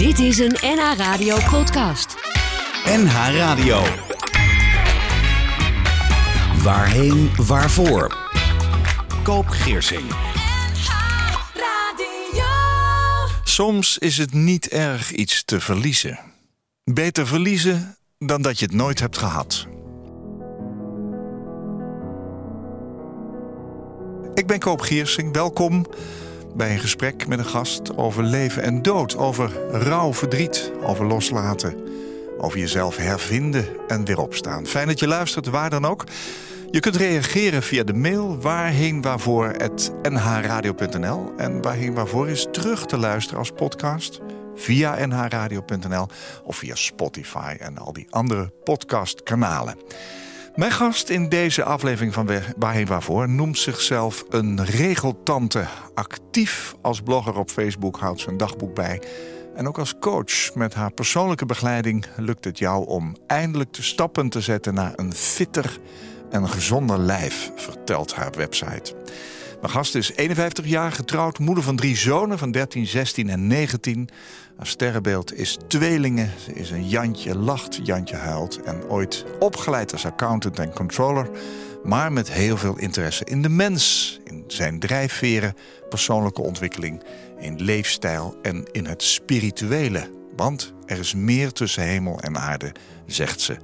Dit is een NH Radio podcast. NH Radio. Waarheen, waarvoor? Koop Geersing. Soms is het niet erg iets te verliezen. Beter verliezen dan dat je het nooit hebt gehad. Ik ben Koop Giersing. Welkom bij een gesprek met een gast over leven en dood. Over rouw, verdriet, over loslaten. Over jezelf hervinden en weer opstaan. Fijn dat je luistert, waar dan ook. Je kunt reageren via de mail waarheen. En waarheen waarvoor is terug te luisteren als podcast via nhradio.nl of via Spotify en al die andere podcastkanalen. Mijn gast in deze aflevering van Waarheen Waarvoor noemt zichzelf een regeltante. Actief als blogger op Facebook houdt een dagboek bij. En ook als coach met haar persoonlijke begeleiding lukt het jou om eindelijk de stappen te zetten naar een fitter en gezonder lijf, vertelt haar website. Mijn gast is 51 jaar, getrouwd, moeder van drie zonen van 13, 16 en 19. Haar sterrenbeeld is tweelingen. Ze is een Jantje lacht, Jantje huilt. En ooit opgeleid als accountant en controller. Maar met heel veel interesse in de mens, in zijn drijfveren, persoonlijke ontwikkeling, in leefstijl en in het spirituele. Want er is meer tussen hemel en aarde, zegt ze.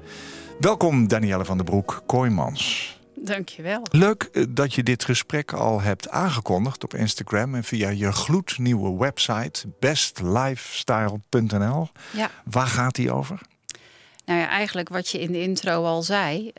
Welkom Danielle van der Broek, Kooimans. Dankjewel. Leuk eh, dat je dit gesprek al hebt aangekondigd op Instagram en via je gloednieuwe website bestlifestyle.nl. Ja. Waar gaat die over? Nou ja, eigenlijk wat je in de intro al zei.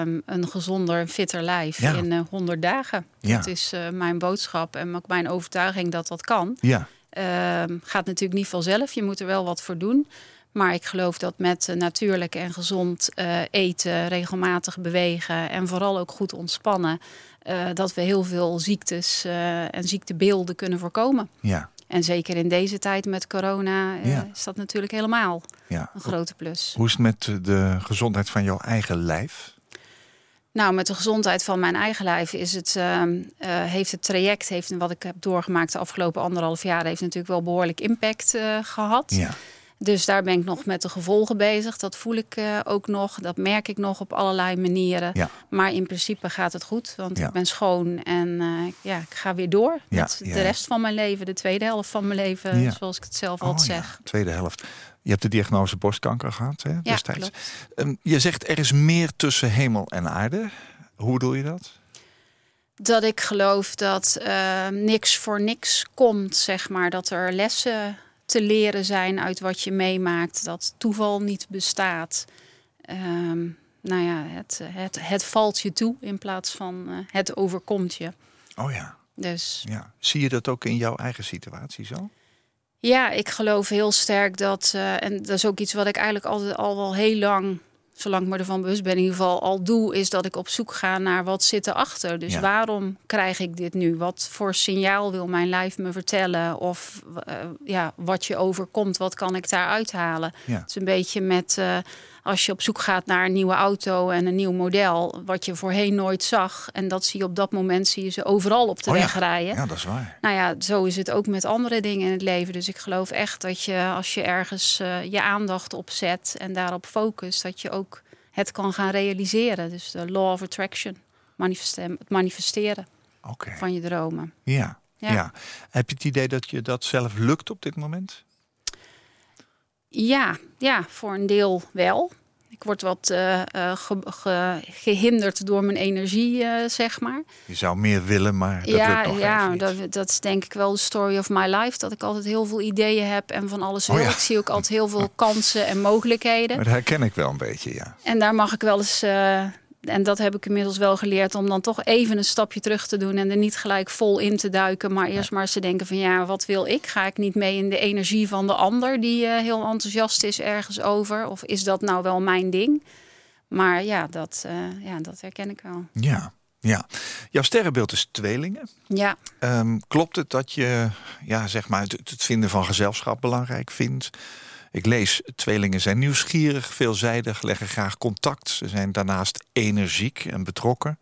Um, een gezonder, fitter lijf Ja. in uh, 100 dagen. Ja. Dat is uh, mijn boodschap en ook mijn overtuiging dat dat kan. Ja, Um, gaat natuurlijk niet vanzelf. Je moet er wel wat voor doen. Maar ik geloof dat met natuurlijk en gezond uh, eten, regelmatig bewegen en vooral ook goed ontspannen, uh, dat we heel veel ziektes uh, en ziektebeelden kunnen voorkomen. ja, En zeker in deze tijd met corona Ja. is dat natuurlijk helemaal ja. een grote plus. Hoe is het met de gezondheid van jouw eigen lijf? Nou, met de gezondheid van mijn eigen lijf is het, uh, uh, heeft het traject, heeft, wat ik heb doorgemaakt de afgelopen anderhalf jaar, heeft natuurlijk wel behoorlijk impact uh, gehad. Ja, Dus daar ben ik nog met de gevolgen bezig. Dat voel ik uh, ook nog. Dat merk ik nog op allerlei manieren. Ja. Maar in principe gaat het goed. Want Ja. ik ben schoon en uh, ja, ik ga weer door. Ja, Met de rest van mijn leven. De tweede helft van mijn leven. Zoals ik het zelf Oh, altijd ja. zeg. tweede helft. Je hebt de diagnose borstkanker gehad hè, Ja, destijds. klopt. Ehm, je zegt er is meer tussen hemel en aarde. Hoe bedoel je dat? Dat ik geloof dat uh, niks voor niks komt. Zeg maar. Dat er lessen te leren zijn uit wat je meemaakt. Dat toeval niet bestaat. Um, nou ja, het, het, het valt je toe in plaats van uh, het overkomt je. Oh ja, Dus ja. Zie je dat ook in jouw eigen situatie zo? ja, ik geloof heel sterk dat, uh, en dat is ook iets wat ik eigenlijk altijd al wel heel lang, zolang ik me ervan bewust ben, in ieder geval al doe, is dat ik op zoek ga naar wat zit erachter. Dus Ja. waarom krijg ik dit nu? Wat voor signaal wil mijn lijf me vertellen? Of uh, ja, wat je overkomt, wat kan ik daar uithalen? Ja. Het is een beetje met uh, als je op zoek gaat naar een nieuwe auto en een nieuw model, wat je voorheen nooit zag. En dat zie je op dat moment, zie je ze overal op de Oh ja. weg rijden. Ja, dat is waar. Nou ja, zo is het ook met andere dingen in het leven. Dus ik geloof echt dat je als je ergens uh, je aandacht op zet en daarop focust, dat je ook het kan gaan realiseren. Dus de law of attraction, manifeste- het manifesteren van je dromen. Ja. Ja. Ja. Heb je het idee dat je dat zelf lukt op dit moment? Ja, ja, voor een deel wel. Ik word wat uh, ge ge gehinderd door mijn energie, uh, zeg maar. Je zou meer willen, maar dat ja, lukt nog ja niet. dat, dat is denk ik wel de story of my life. Dat ik altijd heel veel ideeën heb en van alles Oh wil. ja. Ik zie ook altijd heel veel kansen en mogelijkheden. Maar dat herken ik wel een beetje, ja. En daar mag ik wel eens, uh, en dat heb ik inmiddels wel geleerd, om dan toch even een stapje terug te doen en er niet gelijk vol in te duiken. Maar eerst maar eens te denken van ja, wat wil ik? Ga ik niet mee in de energie van de ander die uh, heel enthousiast is ergens over? Of is dat nou wel mijn ding? Maar ja, dat, uh, ja, dat herken ik wel. Ja, ja. Jouw sterrenbeeld is tweelingen. Ja, Um, klopt het dat je ja, zeg maar, het, het vinden van gezelschap belangrijk vindt? Ik lees, tweelingen zijn nieuwsgierig, veelzijdig, leggen graag contact. Ze zijn daarnaast energiek en betrokken.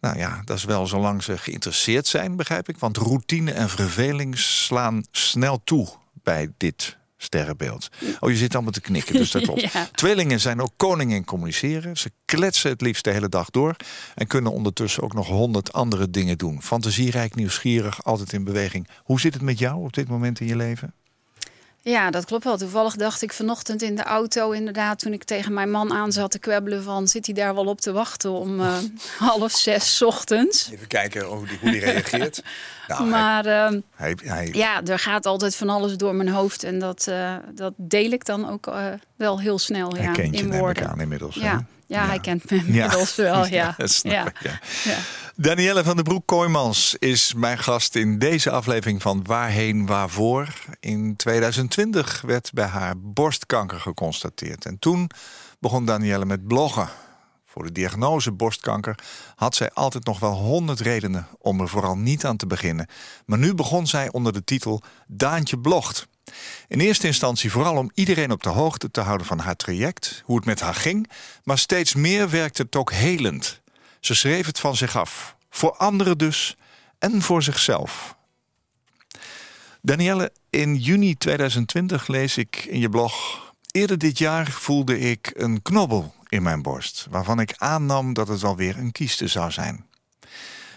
Nou ja, dat is wel zolang ze geïnteresseerd zijn, begrijp ik. Want routine en verveling slaan snel toe bij dit sterrenbeeld. Oh, je zit allemaal te knikken, dus dat klopt. Ja. Tweelingen zijn ook koning in communiceren. Ze kletsen het liefst de hele dag door. En kunnen ondertussen ook nog honderd andere dingen doen. Fantasierijk, nieuwsgierig, altijd in beweging. Hoe zit het met jou op dit moment in je leven? Ja, dat klopt wel. Toevallig dacht ik vanochtend in de auto, inderdaad, toen ik tegen mijn man aan zat te kwebbelen van zit hij daar wel op te wachten om eh, half zes ochtends. Even kijken hoe die, hoe die reageert. nou, Maar ehm, hij, hij, ja, er gaat altijd van alles door mijn hoofd en dat, eh, dat deel ik dan ook eh, wel heel snel ja, in woorden. aan inmiddels. hè? Ja, hij kent me inmiddels wel. Ja. dat snap Ja. ik, ja. Ja. Danielle van den Broek Kooijmans is mijn gast in deze aflevering van Waarheen Waarvoor. In 2020 werd bij haar borstkanker geconstateerd. En toen begon Danielle met bloggen. Voor de diagnose borstkanker had zij altijd nog wel honderd redenen om er vooral niet aan te beginnen. Maar nu begon zij onder de titel Daantje blogt. In eerste instantie vooral om iedereen op de hoogte te houden van haar traject, hoe het met haar ging, maar steeds meer werkte het ook helend. Ze schreef het van zich af, voor anderen dus en voor zichzelf. Danielle, in juni 2020 lees ik in je blog. Eerder dit jaar voelde ik een knobbel in mijn borst, waarvan ik aannam dat het alweer een kieste zou zijn.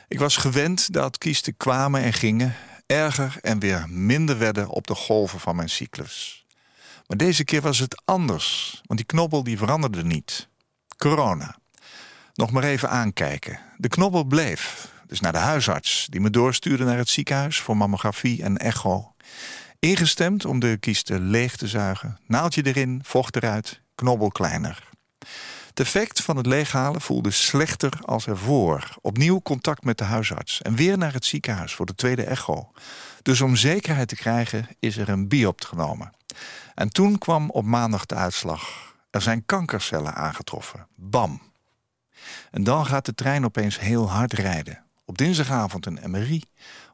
Ik was gewend dat kiesten kwamen en gingen, erger en weer minder werden op de golven van mijn cyclus. Maar deze keer was het anders, want die knobbel die veranderde niet. Corona. Nog maar even aankijken. De knobbel bleef. Dus naar de huisarts, die me doorstuurde naar het ziekenhuis voor mammografie en echo. Ingestemd om de kiesten leeg te zuigen. Naaldje erin, vocht eruit, knobbel kleiner. Het effect van het leeghalen voelde slechter als ervoor. Opnieuw contact met de huisarts en weer naar het ziekenhuis voor de tweede echo. Dus om zekerheid te krijgen is er een biopt genomen. En toen kwam op maandag de uitslag. Er zijn kankercellen aangetroffen. Bam. En dan gaat de trein opeens heel hard rijden. Op dinsdagavond een MRI.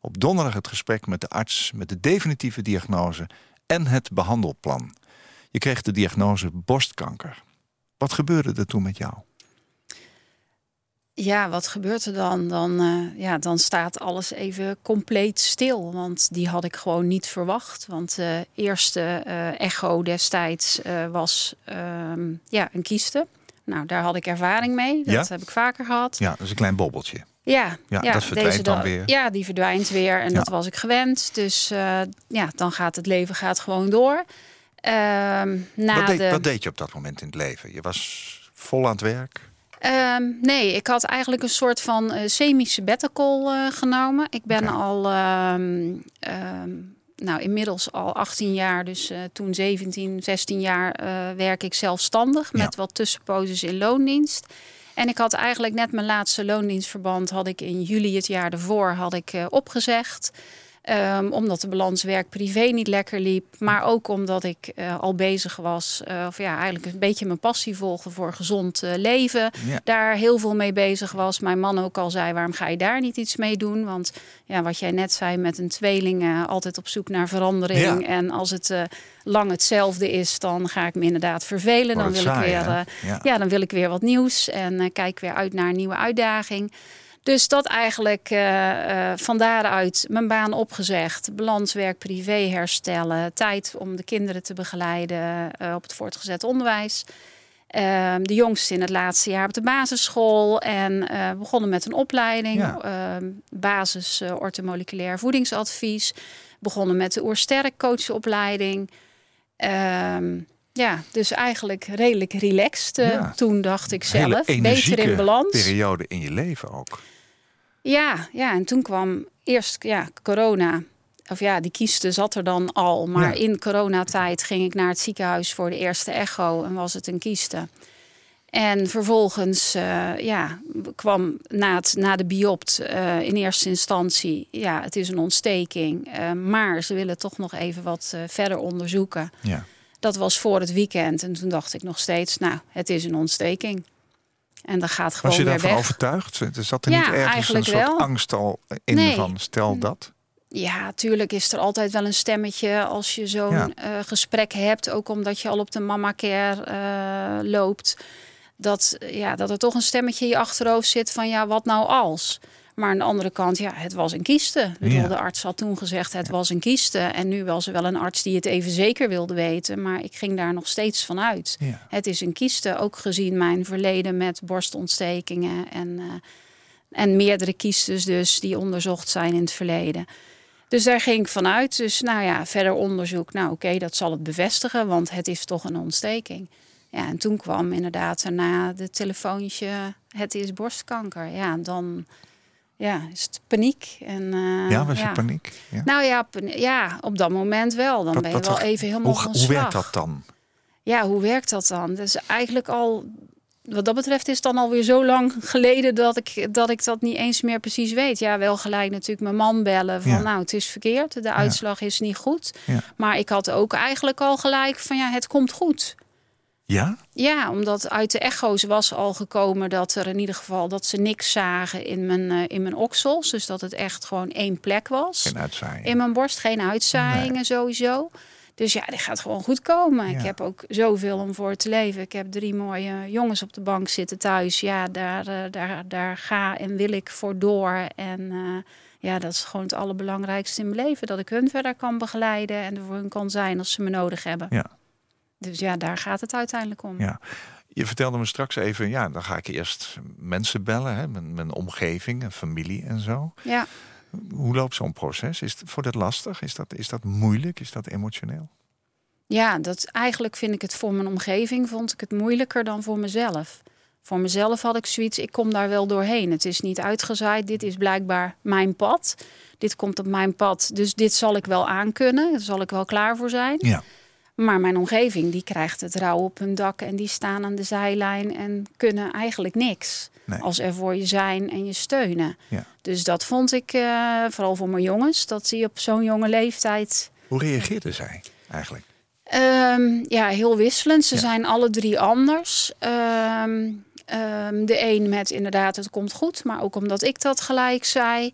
Op donderdag het gesprek met de arts met de definitieve diagnose en het behandelplan. Je kreeg de diagnose borstkanker. Wat gebeurde er toen met jou? Ja, wat gebeurt er dan? Dan, eh, ja, dan staat alles even compleet stil. Want die had ik gewoon niet verwacht. Want de eerste eh, echo destijds eh, was ehm, ja, een kieste. Nou, daar had ik ervaring mee. Dat Ja? heb ik vaker gehad. Ja, dat is een klein bobbeltje. Ja, Ja, dat verdwijnt deze dan da- weer. Ja, die verdwijnt weer. En dat was ik gewend. Dus eh, ja, dan gaat het leven gaat gewoon door. Ehm, na Wat deed, de... wat deed je op dat moment in het leven? Je was vol aan het werk. Ehm, nee, ik had eigenlijk een soort van eh, semi-sabbatical eh, genomen. Ik ben al, ehm, nou inmiddels al 18 jaar, dus eh, toen 17, 16 jaar eh, werk ik zelfstandig met wat tussenposes in loondienst. En ik had eigenlijk net mijn laatste loondienstverband had ik in juli het jaar ervoor had ik eh, opgezegd. Ehm, omdat de balans werk-privé niet lekker liep. Maar ook omdat ik eh, al bezig was. eh, of ja, eigenlijk een beetje mijn passie volgde voor gezond eh, leven. Ja. Daar heel veel mee bezig was. Mijn man ook al zei, waarom ga je daar niet iets mee doen? Want ja, wat jij net zei met een tweeling. altijd op zoek naar verandering. Ja. En als het lang hetzelfde is, dan ga ik me inderdaad vervelen. Wordt Dan wil, saai, ik weer, Ja. ja, dan wil ik weer wat nieuws. En kijk weer uit naar een nieuwe uitdaging. Dus dat eigenlijk eh, van daaruit mijn baan opgezegd. Balans werk-privé herstellen. Tijd om de kinderen te begeleiden eh, op het voortgezet onderwijs. Ehm, de jongste in het laatste jaar op de basisschool. En begonnen met een opleiding. Ja. Ehm, basis orthomoleculair voedingsadvies. Begonnen met de Oersterk coachopleiding. Ehm, ja, dus eigenlijk redelijk relaxed Ja. toen dacht ik zelf. Beter in balans. periode in je leven ook. Ja, ja, en toen kwam eerst ja, corona. Of ja, die kieste zat er dan al. Maar Ja. in coronatijd ging ik naar het ziekenhuis voor de eerste echo en was het een kieste. En vervolgens eh, ja, kwam na, het, na de biopt eh, in eerste instantie... ja, het is een ontsteking, eh, maar ze willen toch nog even wat verder onderzoeken. Ja. Dat was voor het weekend en toen dacht ik nog steeds... nou, het is een ontsteking. En dat gaat gewoon Was je daarvan weg. overtuigd? Er zat er Ja, niet ergens een soort wel. angst al in Nee. van stel dat? Ja, tuurlijk is er altijd wel een stemmetje als je zo'n Ja. eh, gesprek hebt. Ook omdat je al op de mama care eh, loopt. Dat, ja, dat er toch een stemmetje in je achterhoofd zit van ja, wat nou als? Maar aan de andere kant, ja, het was een Ja. De arts had toen gezegd, het was een kieste. En nu was er wel een arts die het even zeker wilde weten. Maar ik ging daar nog steeds van uit. Ja. Het is een kieste, ook gezien mijn verleden met borstontstekingen. En, eh, en meerdere kiestes dus, die onderzocht zijn in het verleden. Dus daar ging ik vanuit. Dus nou ja, verder onderzoek. Nou oké, dat zal het bevestigen, want het is toch een ontsteking. Ja, en toen kwam inderdaad daarna de telefoontje, het is borstkanker. Ja, dan ja, is het paniek. En, eh, Ja, was je paniek? Ja. Nou ja, ja, op dat moment wel. Dan ben je wel even helemaal hoe, van hoe werkt dat dan? Ja, hoe werkt dat dan? Dus eigenlijk al, wat dat betreft is het dan alweer zo lang geleden dat ik, dat ik dat niet eens meer precies weet. Ja, wel gelijk natuurlijk mijn man bellen van Ja. nou, het is verkeerd. De uitslag is niet goed. Maar ik had ook eigenlijk al gelijk van ja, het komt goed. Ja? Ja, omdat uit de echo's was al gekomen dat er in ieder geval dat ze niks zagen in mijn, eh, in mijn oksels. Dus dat het echt gewoon één plek was. Geen. In mijn borst geen uitzaaiingen sowieso. Dus ja, die gaat gewoon goed komen. Ja. Ik heb ook zoveel om voor te leven. Ik heb drie mooie jongens op de bank zitten thuis. Ja, daar, eh, daar, daar ga en wil ik voor door. En eh, ja, dat is gewoon het allerbelangrijkste in mijn leven. Dat ik hun verder kan begeleiden en er voor hun kan zijn als ze me nodig hebben. Ja. Dus ja, daar gaat het uiteindelijk om. Ja. Je vertelde me straks even, ja, dan ga ik eerst mensen bellen, hè, mijn, mijn omgeving en familie en zo. ja. Hoe loopt zo'n proces? Is het voor dat lastig? Is dat, is dat moeilijk? Is dat emotioneel? Ja, dat eigenlijk vind ik het voor mijn omgeving vond ik het moeilijker dan voor mezelf. Voor mezelf had ik zoiets, ik kom daar wel doorheen. Het is niet uitgezaaid, dit is blijkbaar mijn pad. Dit komt op mijn pad, dus dit zal ik wel aankunnen. Daar zal ik wel klaar voor zijn. Ja. Maar mijn omgeving, die krijgt het rauw op hun dak en die staan aan de zijlijn en kunnen eigenlijk niks. Nee. Als er voor je zijn en je steunen. Ja. Dus dat vond ik, eh, vooral voor mijn jongens, dat die op zo'n jonge leeftijd Hoe reageerde zij eigenlijk? Ehm, ja, heel wisselend. Ze Ja. zijn alle drie anders. Ehm, ehm, de een met inderdaad, het komt goed, maar ook omdat ik dat gelijk zei.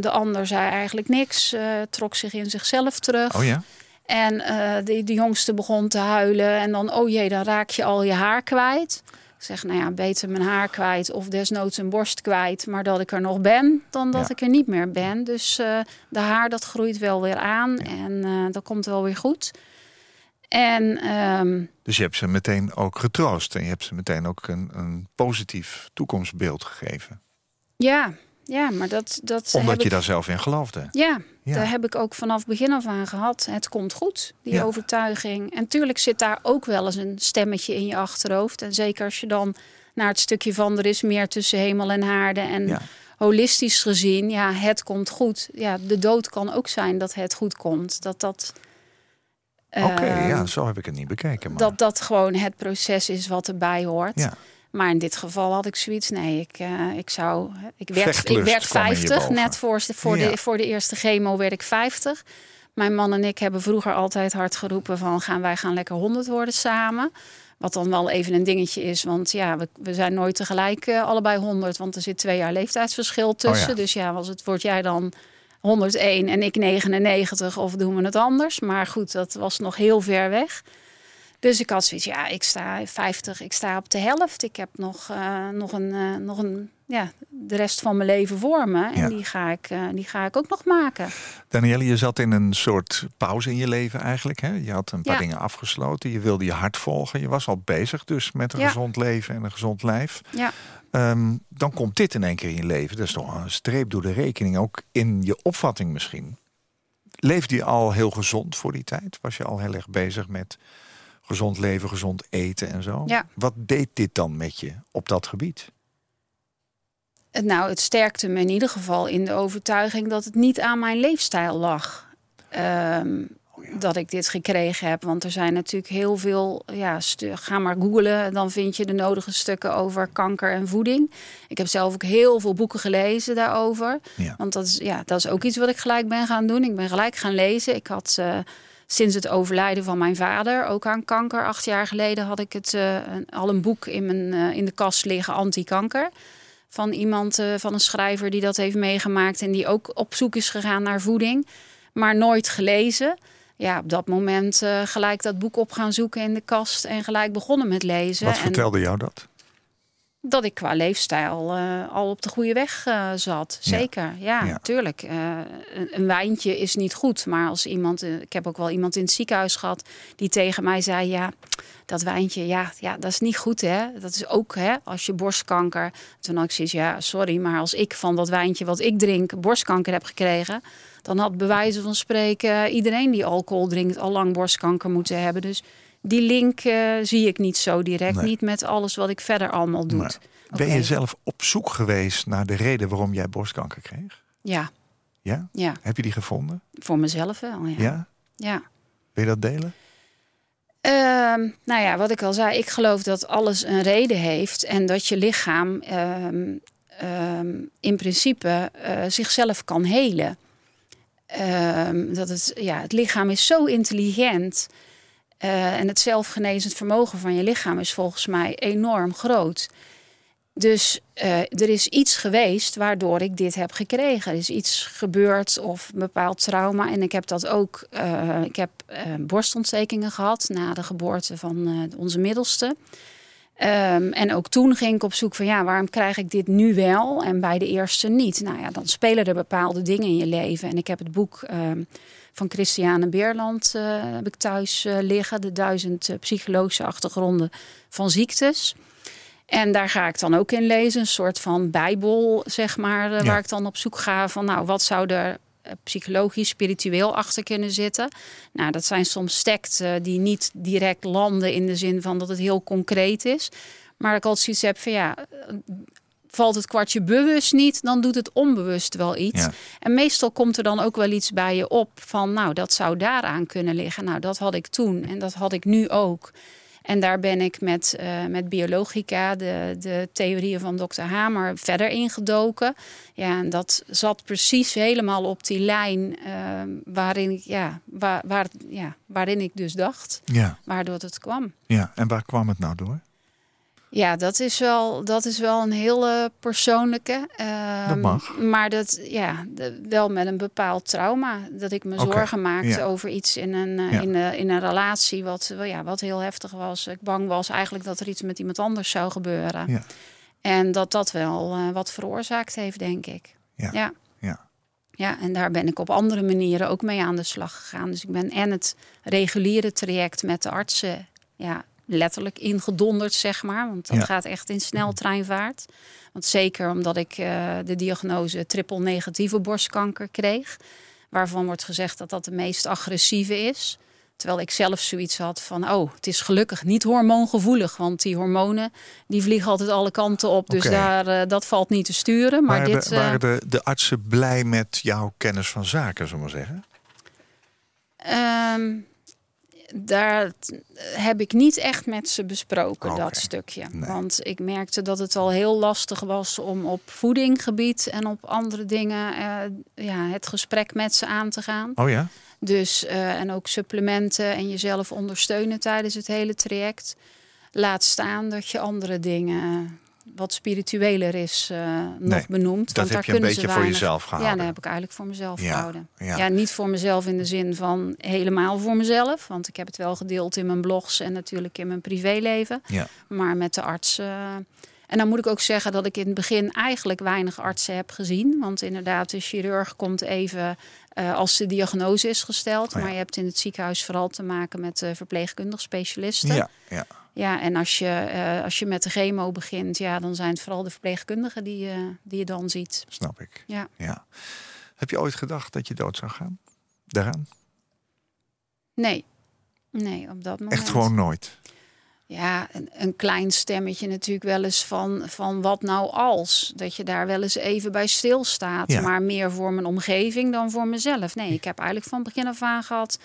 De ander zei eigenlijk niks, eh, trok zich in zichzelf terug. Oh ja? En eh, de, de jongste begon te huilen. En dan, oh jee, dan raak je al je haar kwijt. Ik zeg, nou ja, beter mijn haar kwijt of desnoods een borst kwijt. Maar dat ik er nog ben, dan dat Ja. ik er niet meer ben. Dus eh, de haar, dat groeit wel weer aan. En eh, dat komt wel weer goed. En ehm, Dus je hebt ze meteen ook getroost en je hebt ze meteen ook een, een positief toekomstbeeld gegeven. ja, ja, maar dat... dat Omdat je ik, daar zelf in geloofde. Ja, Ja. daar heb ik ook vanaf begin af aan gehad. Het komt goed, die Ja. overtuiging. En tuurlijk zit daar ook wel eens een stemmetje in je achterhoofd. En zeker als je dan naar het stukje van er is meer tussen hemel en aarde. En Ja. holistisch gezien, ja, het komt goed. Ja, de dood kan ook zijn dat het goed komt. Dat dat... Oké, eh, ja, zo heb ik het niet bekeken. Maar... Dat dat gewoon het proces is wat erbij hoort. Ja. Maar in dit geval had ik zoiets. Nee, ik, eh, ik zou. Ik werd, ik werd kwam in je 50. boven. Net voor, de- voor, Ja. de, voor de eerste chemo werd ik 50. Mijn man en ik hebben vroeger altijd hard geroepen van gaan wij gaan lekker 100 worden samen. Wat dan wel even een dingetje is, want ja, we, we zijn nooit tegelijk eh, allebei 100, want er zit twee jaar leeftijdsverschil tussen. ja. Dus ja, als het word jij dan 101 en ik 99 of doen we het anders. Maar goed, dat was nog heel ver weg. Dus ik had zoiets, ja, ik sta 50, ik sta op de helft. Ik heb nog, eh, nog, een, eh, nog een, ja, de rest van mijn leven voor me. En Ja. die, ga ik, eh, die ga ik ook nog maken. Danielle, je zat in een soort pauze in je leven eigenlijk. Hè? Je had een paar Ja. dingen afgesloten. Je wilde je hart volgen. Je was al bezig dus met een Ja. gezond leven en een gezond lijf. Ja, Ehm, dan komt dit in één keer in je leven. Dat is toch een streep door de rekening. Ook in je opvatting misschien. Leefde je al heel gezond voor die tijd? Was je al heel erg bezig met gezond leven, gezond eten en zo? Ja. Wat deed dit dan met je op dat gebied? Het- nou, het sterkte me in ieder geval in de overtuiging dat het niet aan mijn leefstijl lag. Ehm, Dat ik dit gekregen heb. Want er zijn natuurlijk heel veel. Ja, ga maar googlen. Dan vind je de nodige stukken over kanker en voeding. Ik heb zelf ook heel veel boeken gelezen daarover. Ja. Want dat is, ja, dat is ook iets wat ik gelijk ben gaan doen. Ik ben gelijk gaan lezen. Ik had eh, sinds het overlijden van mijn vader, ook aan kanker, acht jaar geleden, had ik het, eh, al een boek in, mijn, eh, in de kast liggen, anti-kanker. Van iemand, eh, van een schrijver die dat heeft meegemaakt en die ook op zoek is gegaan naar voeding, maar nooit gelezen. Ja, op dat moment gelijk dat boek op gaan zoeken in de kast en gelijk begonnen met lezen. Wat En- vertelde jou dat? Dat ik qua leefstijl eh, al op de goede weg uh, zat. Zeker, ja, ja. tuurlijk. Uh, een, een, wijntje is niet goed. Maar als iemand, ik heb ook wel iemand in het ziekenhuis gehad die tegen mij zei: Ja, dat wijntje, ja, ja dat is niet goed, hè? Dat is ook hè, als je borstkanker. Toen had ik zoiets, ja, sorry, maar als ik van dat wijntje wat ik drink borstkanker heb gekregen, dan had bewijzen van spreken iedereen die alcohol drinkt al lang borstkanker moeten hebben. Dus die link uh, zie ik niet zo direct. Nee. Niet met alles wat ik verder allemaal doe. Nee. Ben je zelf op zoek geweest naar de reden waarom jij borstkanker kreeg? Ja. Ja? Ja. Heb je die gevonden? Voor mezelf wel, ja. Ja? Ja. Wil je dat delen? Uh, nou ja, wat ik al zei, ik geloof dat alles een reden heeft en dat je lichaam um, um, in principe uh, zichzelf kan helen. Dat het, ja, het lichaam is zo intelligent uh, en het zelfgenezend vermogen van je lichaam is volgens mij enorm groot. Dus uh, er is iets geweest waardoor ik dit heb gekregen. Er is iets gebeurd of een bepaald trauma. En ik heb dat ook. Uh, ik heb borstontstekingen gehad na de geboorte van onze middelste. Um, en ook toen ging ik op zoek van ja, waarom krijg ik dit nu wel en bij de eerste niet? Nou ja, dan spelen er bepaalde dingen in je leven. En ik heb het boek um, van Christiane Beerland heb ik thuis liggen. De duizend psychologische achtergronden van ziektes. En daar ga ik dan ook in lezen, een soort van bijbel, zeg maar, ja. waar ik dan op zoek ga van, nou, wat zou er psychologisch, spiritueel achter kunnen zitten. Nou, dat zijn soms teksten die niet direct landen in de zin van dat het heel concreet is. Maar ik altijd zoiets heb van ja, valt het kwartje bewust niet, dan doet het onbewust wel iets. Ja. En meestal komt er dan ook wel iets bij je op van, nou, dat zou daaraan kunnen liggen. Nou, dat had ik toen en dat had ik nu ook. En daar ben ik met, uh, met biologica, de, de theorieën van dokter Hamer, verder ingedoken. Ja, en dat zat precies helemaal op die lijn uh, waarin, ik, ja, waar, waar, ja, waarin ik dus dacht, ja. waardoor het kwam. Ja, en waar kwam het nou door? Ja, dat is wel, dat is wel een hele persoonlijke. Uh, dat mag. Maar dat, ja, de, wel met een bepaald trauma. Dat ik me okay. zorgen maakte ja. over iets in een, uh, ja. in, uh, in een relatie wat, ja, wat heel heftig was. Ik bang was eigenlijk dat er iets met iemand anders zou gebeuren. Ja. En dat dat wel eh, wat veroorzaakt heeft, denk ik. Ja. ja. Ja. Ja, en daar ben ik op andere manieren ook mee aan de slag gegaan. Dus ik ben en het reguliere traject met de artsen ja, letterlijk ingedonderd, zeg maar. Want dat Ja. gaat echt in sneltreinvaart. Want zeker omdat ik eh, de diagnose triple negatieve borstkanker kreeg. Waarvan wordt gezegd dat dat de meest agressieve is. Terwijl ik zelf zoiets had van, oh, het is gelukkig niet hormoongevoelig. Want die hormonen, die vliegen altijd alle kanten op. Dus daar, eh, dat valt niet te sturen. Maar waren dit, de, eh, waren de, de artsen blij met jouw kennis van zaken, zullen we maar zeggen? Ehm, daar heb ik niet echt met ze besproken, dat stukje. nee. Want ik merkte dat het al heel lastig was om op voedinggebied en op andere dingen eh, ja, het gesprek met ze aan te gaan. Oh ja? Dus, eh, en ook supplementen en jezelf ondersteunen tijdens het hele traject. Laat staan dat je andere dingen, wat spiritueler is, eh, nog Nee, benoemt. dat want heb daar je een beetje voor weinig- jezelf Ja, gehouden. dat heb ik eigenlijk voor mezelf Ja, gehouden. ja. Ja. niet voor mezelf in de zin van helemaal voor mezelf. Want ik heb het wel gedeeld in mijn blogs en natuurlijk in mijn privéleven. Ja. Maar met de arts. eh, en dan moet ik ook zeggen dat ik in het begin eigenlijk weinig artsen heb gezien. Want inderdaad, de chirurg komt even eh, als de diagnose is gesteld. Oh ja. Maar je hebt in het ziekenhuis vooral te maken met uh, verpleegkundig specialisten. Ja, ja. Ja, en als je, eh, als je met de chemo begint, ja, dan zijn het vooral de verpleegkundigen die, die je dan ziet. snap ik. Ja. Ja. Heb je ooit gedacht dat je dood zou gaan? Daaraan? Nee. Nee, op dat moment. Echt gewoon nooit. Ja, een, een klein stemmetje natuurlijk wel eens van, van wat nou als. Dat je daar wel eens even bij stilstaat. Ja. Maar meer voor mijn omgeving dan voor mezelf. Nee, ik heb eigenlijk van begin af aan gehad.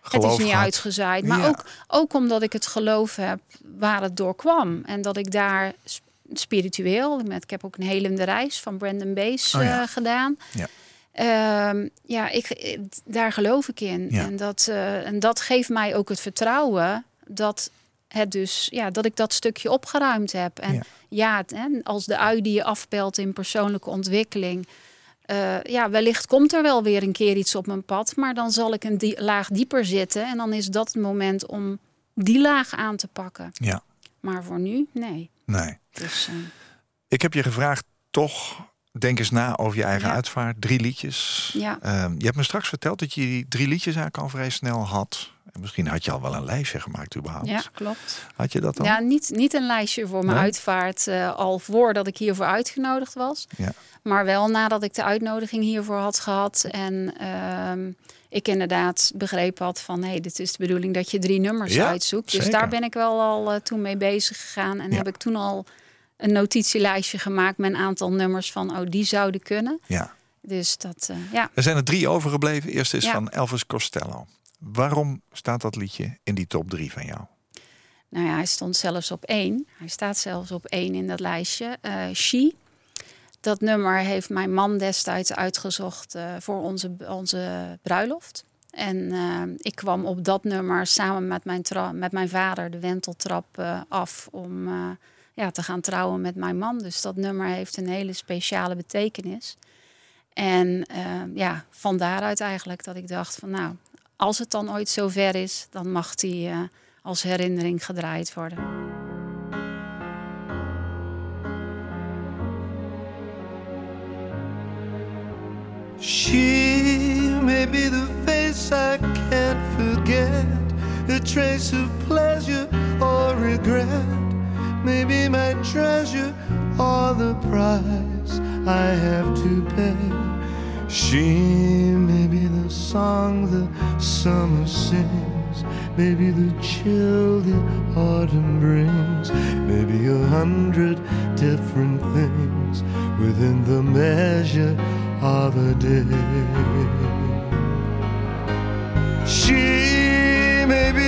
Geloof het is niet uitgezaaid. Maar Ja. ook, ook omdat ik het geloof heb waar het door kwam. En dat ik daar sp- spiritueel... Met, ik heb ook een helende reis van Brandon Bees Oh ja. eh, gedaan. Ja. Ehm, ja, ik, eh, daar geloof ik in. Ja. En, dat, eh, en dat geeft mij ook het vertrouwen dat, het dus, ja, dat ik dat stukje opgeruimd heb. En Ja. hè, als de ui die je afpelt in persoonlijke ontwikkeling. eh, ja, wellicht komt er wel weer een keer iets op mijn pad. Maar dan zal ik een die- laag dieper zitten. En dan is dat het moment om die laag aan te pakken. Ja. Maar voor nu, nee. Nee. Dus, eh, Ik heb je gevraagd, toch, denk eens na over je eigen Ja. uitvaart. Drie liedjes. ja. Ehm, je hebt me straks verteld dat je die drie liedjes eigenlijk al vrij snel had. En misschien had je al wel een lijstje gemaakt überhaupt. ja, klopt. Had je dat dan? Ja, niet, niet een lijstje voor mijn Nee? uitvaart eh, al voordat ik hiervoor uitgenodigd was. Ja. Maar wel nadat ik de uitnodiging hiervoor had gehad. En ehm, ik inderdaad begrepen had van... hé, dit is de bedoeling dat je drie nummers Ja, uitzoekt. Dus zeker. daar ben ik wel al eh, toen mee bezig gegaan. En Ja. heb ik toen al een notitielijstje gemaakt... met een aantal nummers van, oh, die zouden kunnen. ja. Dus dat, eh, ja. Er zijn er drie overgebleven. Eerst is van Elvis Costello. Waarom staat dat liedje in die top drie van jou? Nou ja, hij stond zelfs op één. Hij staat zelfs op één in dat lijstje. Eh She. Dat nummer heeft mijn man destijds uitgezocht eh, voor onze, onze bruiloft. En eh, ik kwam op dat nummer samen met mijn, met mijn vader de wenteltrap af om ja, te gaan trouwen met mijn man. Dus dat nummer heeft een hele speciale betekenis. En ja, van daaruit eigenlijk dat ik dacht van nou, als het dan ooit zover is, dan mag die eh, als herinnering gedraaid worden. She may be the face I can't forget, a trace of pleasure or regret, maybe my treasure or the price I have to pay. She may be the song the summer sings, maybe the chill the autumn brings, maybe a hundred different things within the measure of a day. She may be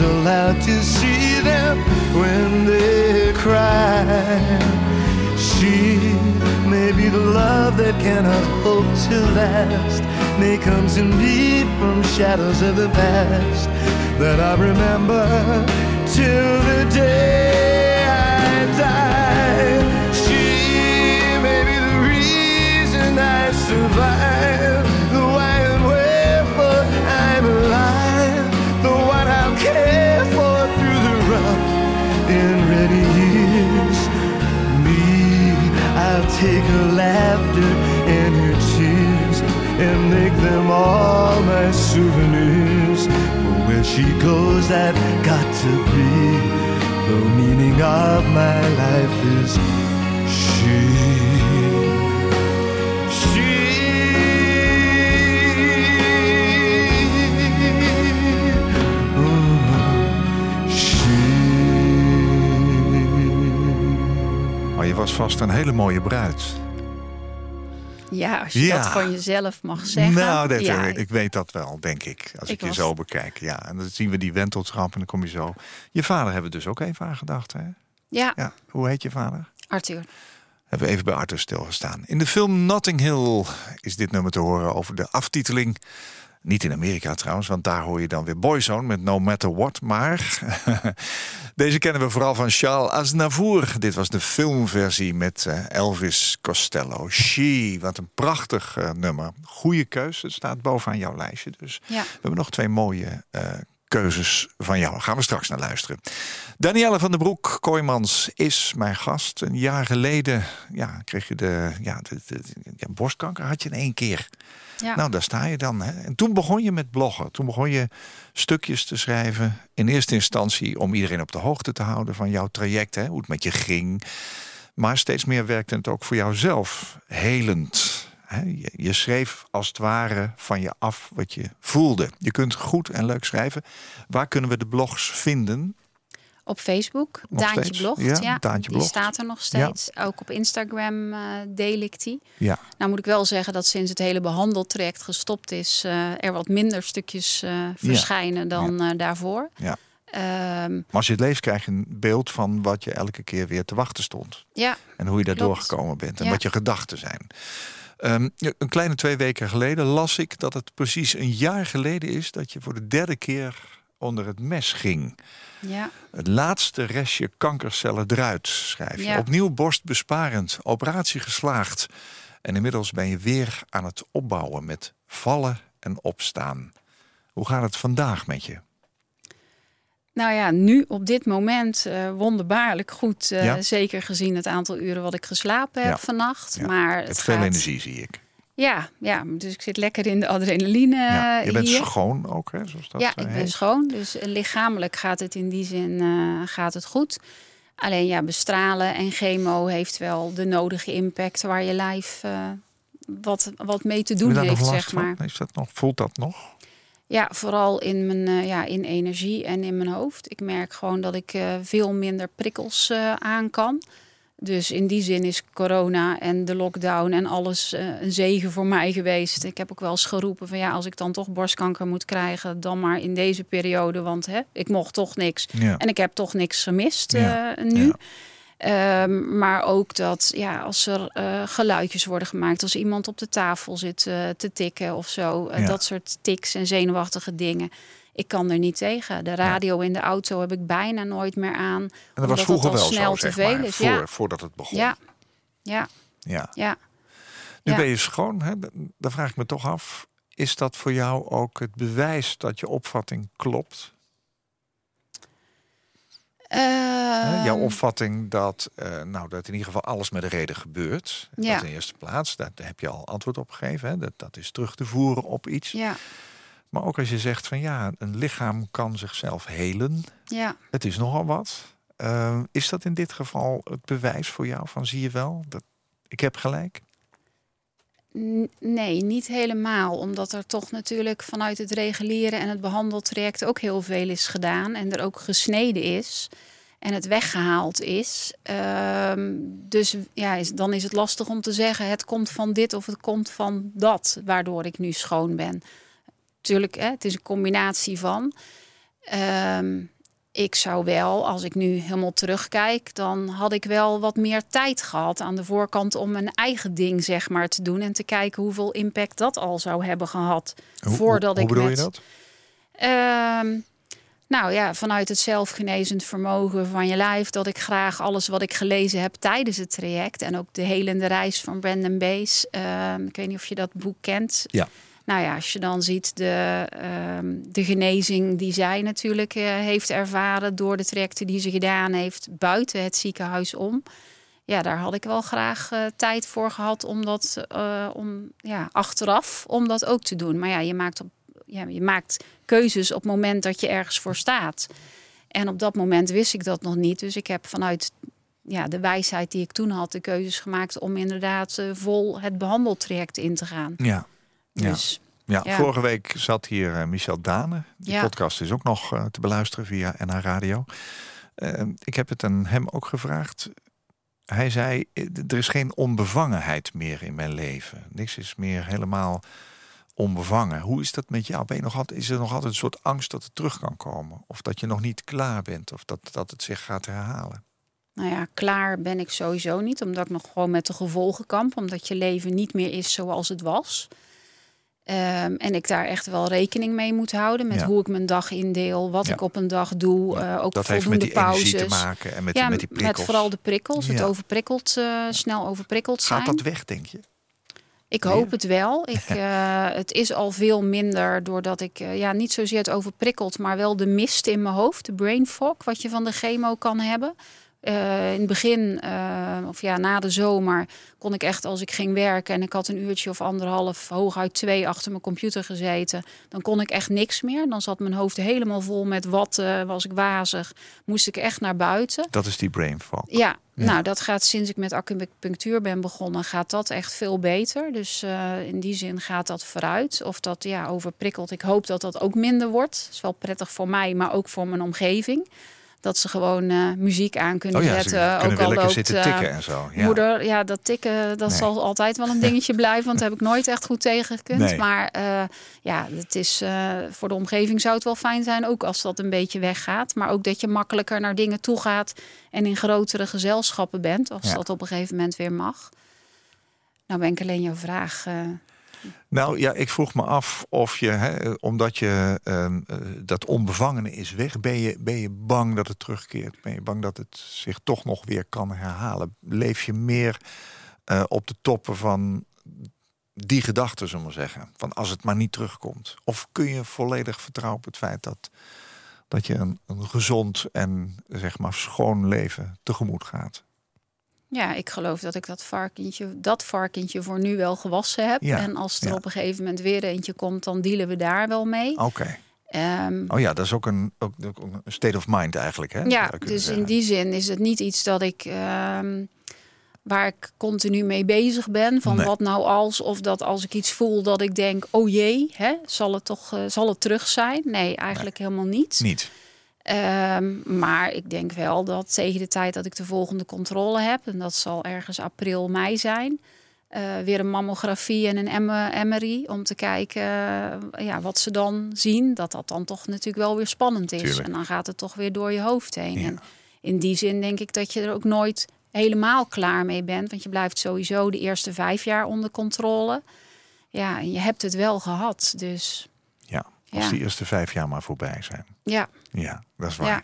Allowed to see them when they cry. She may be the love that cannot hope to last, may comes in me from shadows of the past that I remember till the day I die. Is she. She. Oh. Maar je was vast een hele mooie bruid. Ja, als je Ja. dat van jezelf mag zeggen. Nou, dat, ja, ik weet dat wel, denk ik. Als ik, Ik je zo bekijk. Ja, en dan zien we die wenteltrap en dan kom je zo. Je vader hebben we dus ook even aan gedacht, hè? Ja, Ja, hoe heet je vader? Arthur. Hebben we even bij Arthur stilgestaan. In de film Notting Hill is dit nummer te horen over de aftiteling. Niet in Amerika trouwens, want daar hoor je dan weer Boyzone met No Matter What. Maar deze kennen we vooral van Charles Aznavour. Dit was de filmversie met eh, Elvis Costello. She, wat een prachtig eh, nummer. Goeie keus, het staat bovenaan jouw lijstje. Dus Ja. we hebben nog twee mooie eh, keuzes van jou. Gaan we straks naar luisteren. Danielle van den Broek, Kooijmans, is mijn gast. Een jaar geleden ja, kreeg je de, ja, de, borstkanker had je in één keer. Ja. Nou, daar sta je dan. Hè. En toen begon je met bloggen. Toen begon je stukjes te schrijven. In eerste instantie om iedereen op de hoogte te houden van jouw traject. Hè, hoe het met je ging. Maar steeds meer werkte het ook voor jouzelf helend. Je, schreef als het ware van je af wat je voelde. Je kunt goed en leuk schrijven. Waar kunnen we de blogs vinden? Op Facebook, Nog Daantje steeds? blogt. Ja, Ja, Daantje die blogt. staat er nog steeds. Ook op Instagram eh, deel ik die. Ja, Nou moet ik wel zeggen dat sinds het hele behandeltraject gestopt is... eh, er wat minder stukjes eh, verschijnen dan daarvoor. ja. Ehm, Maar als je het leest, krijg je een beeld van wat je elke keer weer te wachten stond. ja, En hoe je daar doorgekomen bent en Ja. wat je gedachten zijn. Ehm, een kleine twee weken geleden las ik dat het precies een jaar geleden is dat je voor de derde keer onder het mes ging. ja, Het laatste restje kankercellen eruit, schrijf je. Ja. Opnieuw borstbesparend, operatie geslaagd. En inmiddels ben je weer aan het opbouwen met vallen en opstaan. Hoe gaat het vandaag met je? Nou ja, nu op dit moment eh, wonderbaarlijk goed. eh, Ja. Zeker gezien het aantal uren wat ik geslapen heb Ja. vannacht. Ja. Maar het veel energie, zie ik. Ja, ja, dus ik zit lekker in de adrenaline Ja. Je bent hier. schoon ook, hè, zoals dat ja, eh, ik ben schoon. Dus lichamelijk gaat het in die zin gaat het goed. Alleen ja, bestralen en chemo heeft wel de nodige impact waar je lijf wat, wat mee te doen heeft, zeg maar. Is dat nog, voelt dat nog? Ja, vooral in mijn eh, ja, in energie en in mijn hoofd. Ik merk gewoon dat ik eh, veel minder prikkels eh, aan kan. Dus in die zin is corona en de lockdown en alles een zegen voor mij geweest. Ik heb ook wel eens geroepen van ja, als ik dan toch borstkanker moet krijgen, dan maar in deze periode. Want hè, ik mocht toch niks. Ja. En ik heb toch niks gemist Ja, nu. ja. Ehm, maar ook dat ja, als er eh, geluidjes worden gemaakt, als iemand op de tafel zit eh, te tikken of zo, eh, Ja. dat soort tics en zenuwachtige dingen. Ik kan er niet tegen. De radio in de auto heb ik bijna nooit meer aan. En dat was vroeger wel snel zo, te veel maar, is. voor, Ja, voordat het begon. ja, ja, Ja. ja. Nu Ja. ben je schoon, hè? dan vraag ik me toch af... is dat voor jou ook het bewijs dat je opvatting klopt? Jouw Ehm, opvatting dat, eh, nou, dat in ieder geval alles met een reden gebeurt. Ja. Dat in eerste plaats, daar heb je al antwoord op gegeven. Hè? Dat, dat is terug te voeren op iets. ja, Maar ook als je zegt van ja, een lichaam kan zichzelf helen. ja. Het is nogal wat. Eh, is dat in dit geval het bewijs voor jou van zie je wel? Dat, ik heb gelijk? Nee, niet helemaal. Omdat er toch natuurlijk vanuit het reguliere en het behandeltraject ook heel veel is gedaan. En er ook gesneden is. En het weggehaald is. Ehm, dus ja, dan is het lastig om te zeggen: het komt van dit of het komt van dat, waardoor ik nu schoon ben. Tuurlijk, hè, het is een combinatie van. Ehm, ik zou wel, als ik nu helemaal terugkijk, dan had ik wel wat meer tijd gehad aan de voorkant om mijn eigen ding zeg maar te doen en te kijken hoeveel impact dat al zou hebben gehad Hoe- voordat hoe, ik hoe bedoel met. je dat? Ehm, nou ja, vanuit het zelfgenezend vermogen van je lijf, dat ik graag alles wat ik gelezen heb tijdens het traject en ook de helende reis van Brandon Bees. ehm, ik weet niet of je dat boek kent. Ja. Nou ja, als je dan ziet de, ehm, de genezing die zij natuurlijk eh, heeft ervaren door de trajecten die ze gedaan heeft buiten het ziekenhuis om. Ja, daar had ik wel graag eh, tijd voor gehad om dat eh, om, ja, achteraf om dat ook te doen. Maar ja, je maakt, op, ja, je maakt keuzes op het moment dat je ergens voor staat. En op dat moment wist ik dat nog niet. Dus ik heb vanuit ja, de wijsheid die ik toen had, de keuzes gemaakt om inderdaad vol het behandeltraject in te gaan. Ja. Ja. Dus Ja, Ja. vorige week zat hier eh, Michel Dane. Die Ja. podcast is ook nog eh, te beluisteren via NH Radio. Eh, ik heb het aan hem ook gevraagd. Hij zei, er is geen onbevangenheid meer in mijn leven. Niks is meer helemaal onbevangen. Hoe is dat met jou? Ben je nog altijd, is er nog altijd een soort angst dat het terug kan komen? Of dat je nog niet klaar bent? Of dat, dat het zich gaat herhalen? Nou ja, klaar ben ik sowieso niet, omdat ik nog gewoon met de gevolgen kamp, omdat je leven niet meer is zoals het was. Ehm, en ik daar echt wel rekening mee moet houden met Ja. hoe ik mijn dag indeel, wat Ja. ik op een dag doe, Ja, eh, ook dat heeft voldoende met die pauzes. energie te maken en met, die, met die prikkels. vooral de prikkels, het overprikkeld, eh, snel overprikkeld zijn. Gaat dat weg, denk je? Ik hoop het wel. Ik, uh, het is al veel minder doordat ik ja, niet zozeer het overprikkeld, maar wel de mist in mijn hoofd, de brain fog, wat je van de chemo kan hebben. Uh, in het begin, of ja, na de zomer, kon ik echt als ik ging werken en ik had een uurtje of anderhalf, hooguit twee achter mijn computer gezeten, dan kon ik echt niks meer. Dan zat mijn hoofd helemaal vol met wat, was ik wazig, moest ik echt naar buiten. Dat is die brain fog. Ja, nou, dat gaat sinds ik met acupunctuur ben begonnen, gaat dat echt veel beter. Dus uh, in die zin gaat dat vooruit. Of dat ja, overprikkeld. Ik hoop dat dat ook minder wordt. Dat is wel prettig voor mij, maar ook voor mijn omgeving dat ze gewoon uh, muziek aan kunnen oh ja, zetten. Kunnen ook al loopt, zitten uh, tikken en zo. Ja. Moeder, ja, dat tikken, dat nee. zal altijd wel een dingetje blijven, want daar heb ik nooit echt goed tegen gekund. Nee. Maar uh, ja, het is voor de omgeving zou het wel fijn zijn, ook als dat een beetje weggaat. Maar ook dat je makkelijker naar dingen toe gaat en in grotere gezelschappen bent, als Ja. dat op een gegeven moment weer mag. Nou ben ik alleen jouw vraag. eh, Nou ja, ik vroeg me af of je, hè, omdat je ehm, eh, dat onbevangene is weg, ben je, ben je bang dat het terugkeert? Ben je bang dat het zich toch nog weer kan herhalen? Leef je meer eh, op de toppen van die gedachten, zullen we zeggen? Van als het maar niet terugkomt. Of kun je volledig vertrouwen op het feit dat, dat je een, een gezond en zeg maar schoon leven tegemoet gaat? Ja, ik geloof dat ik dat varkentje, dat varkentje voor nu wel gewassen heb. Ja, En als er ja. op een gegeven moment weer eentje komt, dan dealen we daar wel mee. Oké. Ehm, Oh ja, dat is ook een, ook, ook een state of mind eigenlijk. Hè? ja, dus in die zin is het niet iets dat ik ehm, waar ik continu mee bezig ben. Van Nee. wat nou als, of dat als ik iets voel dat ik denk, oh jee, hè, zal het toch eh, zal het terug zijn? Nee, eigenlijk helemaal niet. Niet. Ehm, maar ik denk wel dat tegen de tijd dat ik de volgende controle heb, en dat zal ergens april, mei zijn, eh, weer een mammografie en een MRI om te kijken eh, ja, wat ze dan zien. Dat dat dan toch natuurlijk wel weer spannend is. Tuurlijk. En dan gaat het toch weer door je hoofd heen. Ja. En in die zin denk ik dat je er ook nooit helemaal klaar mee bent. Want je blijft sowieso de eerste vijf jaar onder controle. Ja, en je hebt het wel gehad. Dus Ja, als Ja. die eerste vijf jaar maar voorbij zijn. ja, Ja, dat is waar. Ja.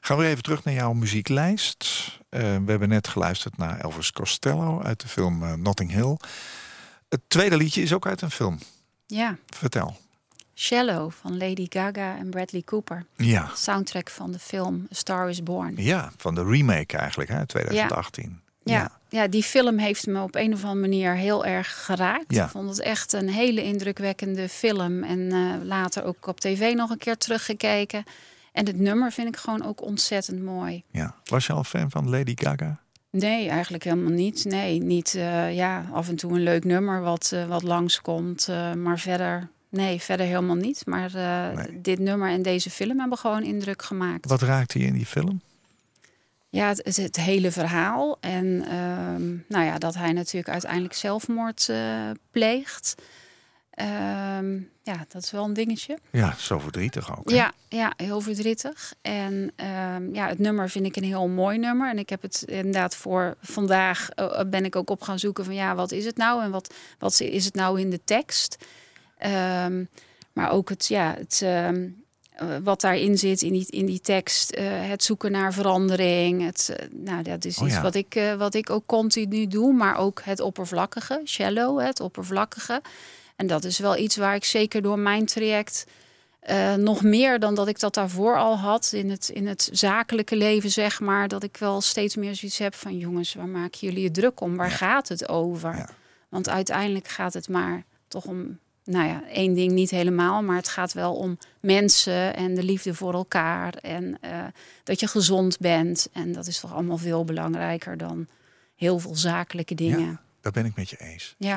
Gaan we even terug naar jouw muzieklijst. Eh, we hebben net geluisterd naar Elvis Costello uit de film eh, Notting Hill. Het tweede liedje is ook uit een film. ja. Vertel. Shallow van Lady Gaga en Bradley Cooper. Ja, Soundtrack van de film A Star is Born. ja van de remake eigenlijk, hè, 2018. Ja, ja, die film heeft me op een of andere manier heel erg geraakt. Ja. Ik vond het echt een hele indrukwekkende film. En eh, later ook op tv nog een keer teruggekeken. En het nummer vind ik gewoon ook ontzettend mooi. ja. Was je al fan van Lady Gaga? Nee, eigenlijk helemaal niet. Nee, niet. eh, ja, af en toe een leuk nummer wat, eh, wat langskomt. eh, maar verder, nee, verder helemaal niet. Maar Nee. dit nummer en deze film hebben gewoon indruk gemaakt. Wat raakte je in die film? Ja, het, het, het hele verhaal. En ehm, nou ja, dat hij natuurlijk uiteindelijk zelfmoord pleegt. Ehm, ja, dat is wel een dingetje. Ja, zo verdrietig ook. hè? Ja, ja, heel verdrietig. En ehm, ja, het nummer vind ik een heel mooi nummer. En ik heb het inderdaad voor vandaag eh, ben ik ook op gaan zoeken van ja, wat is het nou? En wat, wat is het nou in de tekst? Ehm, maar ook het, ja, het, eh, wat daarin zit in die, in die tekst. eh, het zoeken naar verandering. Het, eh, nou, dat is Oh iets ja. wat, ik, eh, wat ik ook continu doe. Maar ook het oppervlakkige, shallow, het oppervlakkige. En dat is wel iets waar ik zeker door mijn traject eh, nog meer dan dat ik dat daarvoor al had in het, in het zakelijke leven, zeg maar. Dat ik wel steeds meer zoiets heb van jongens, waar maken jullie je druk om? Waar Ja. gaat het over? Ja. Want uiteindelijk gaat het maar toch om, nou ja, één ding niet helemaal, maar het gaat wel om mensen en de liefde voor elkaar en eh, dat je gezond bent. En dat is toch allemaal veel belangrijker dan heel veel zakelijke dingen. Ja, daar ben ik met je eens. Ja.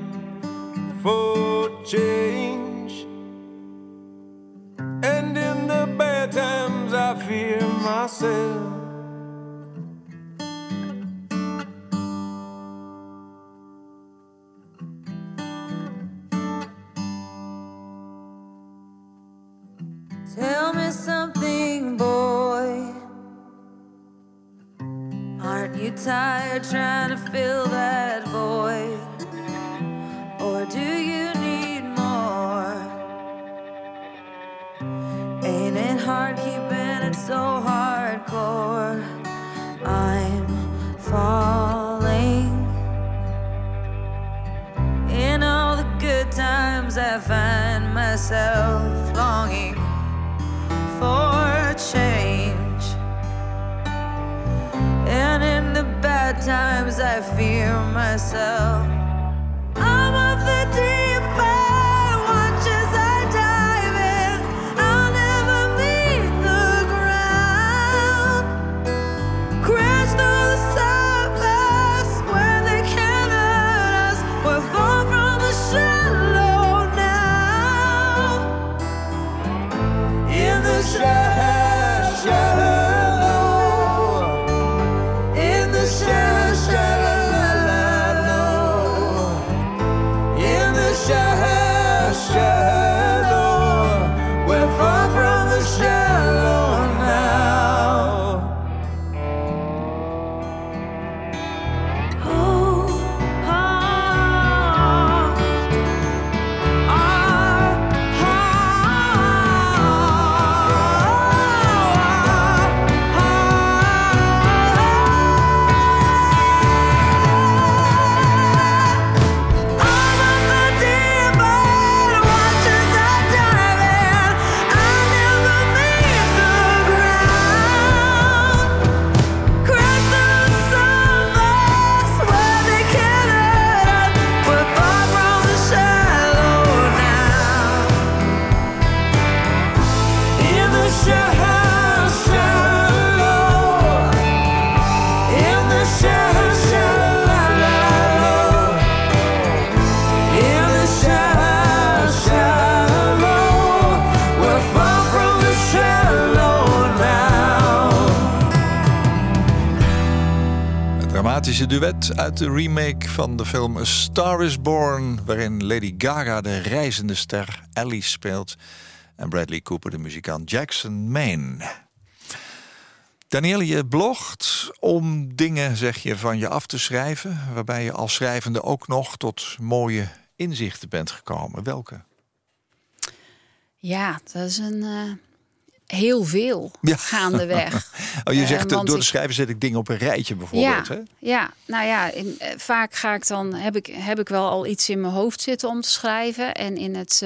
for change. And in the bad times, I fear myself. Duet uit de remake van de film A Star is Born... waarin Lady Gaga de reizende ster Alice speelt... en Bradley Cooper de muzikant Jackson Maine. Danielle, je blogt om dingen, zeg je, van je af te schrijven... waarbij je als schrijvende ook nog tot mooie inzichten bent gekomen. Welke? Ja, dat is een eh, heel veel Ja. gaandeweg. Oh, je Eh, zegt, eh, door de schrijven zet ik dingen op een rijtje bijvoorbeeld. ja, Hè? ja, nou ja, in, eh, vaak ga ik dan heb ik, heb ik wel al iets in mijn hoofd zitten om te schrijven. En in het,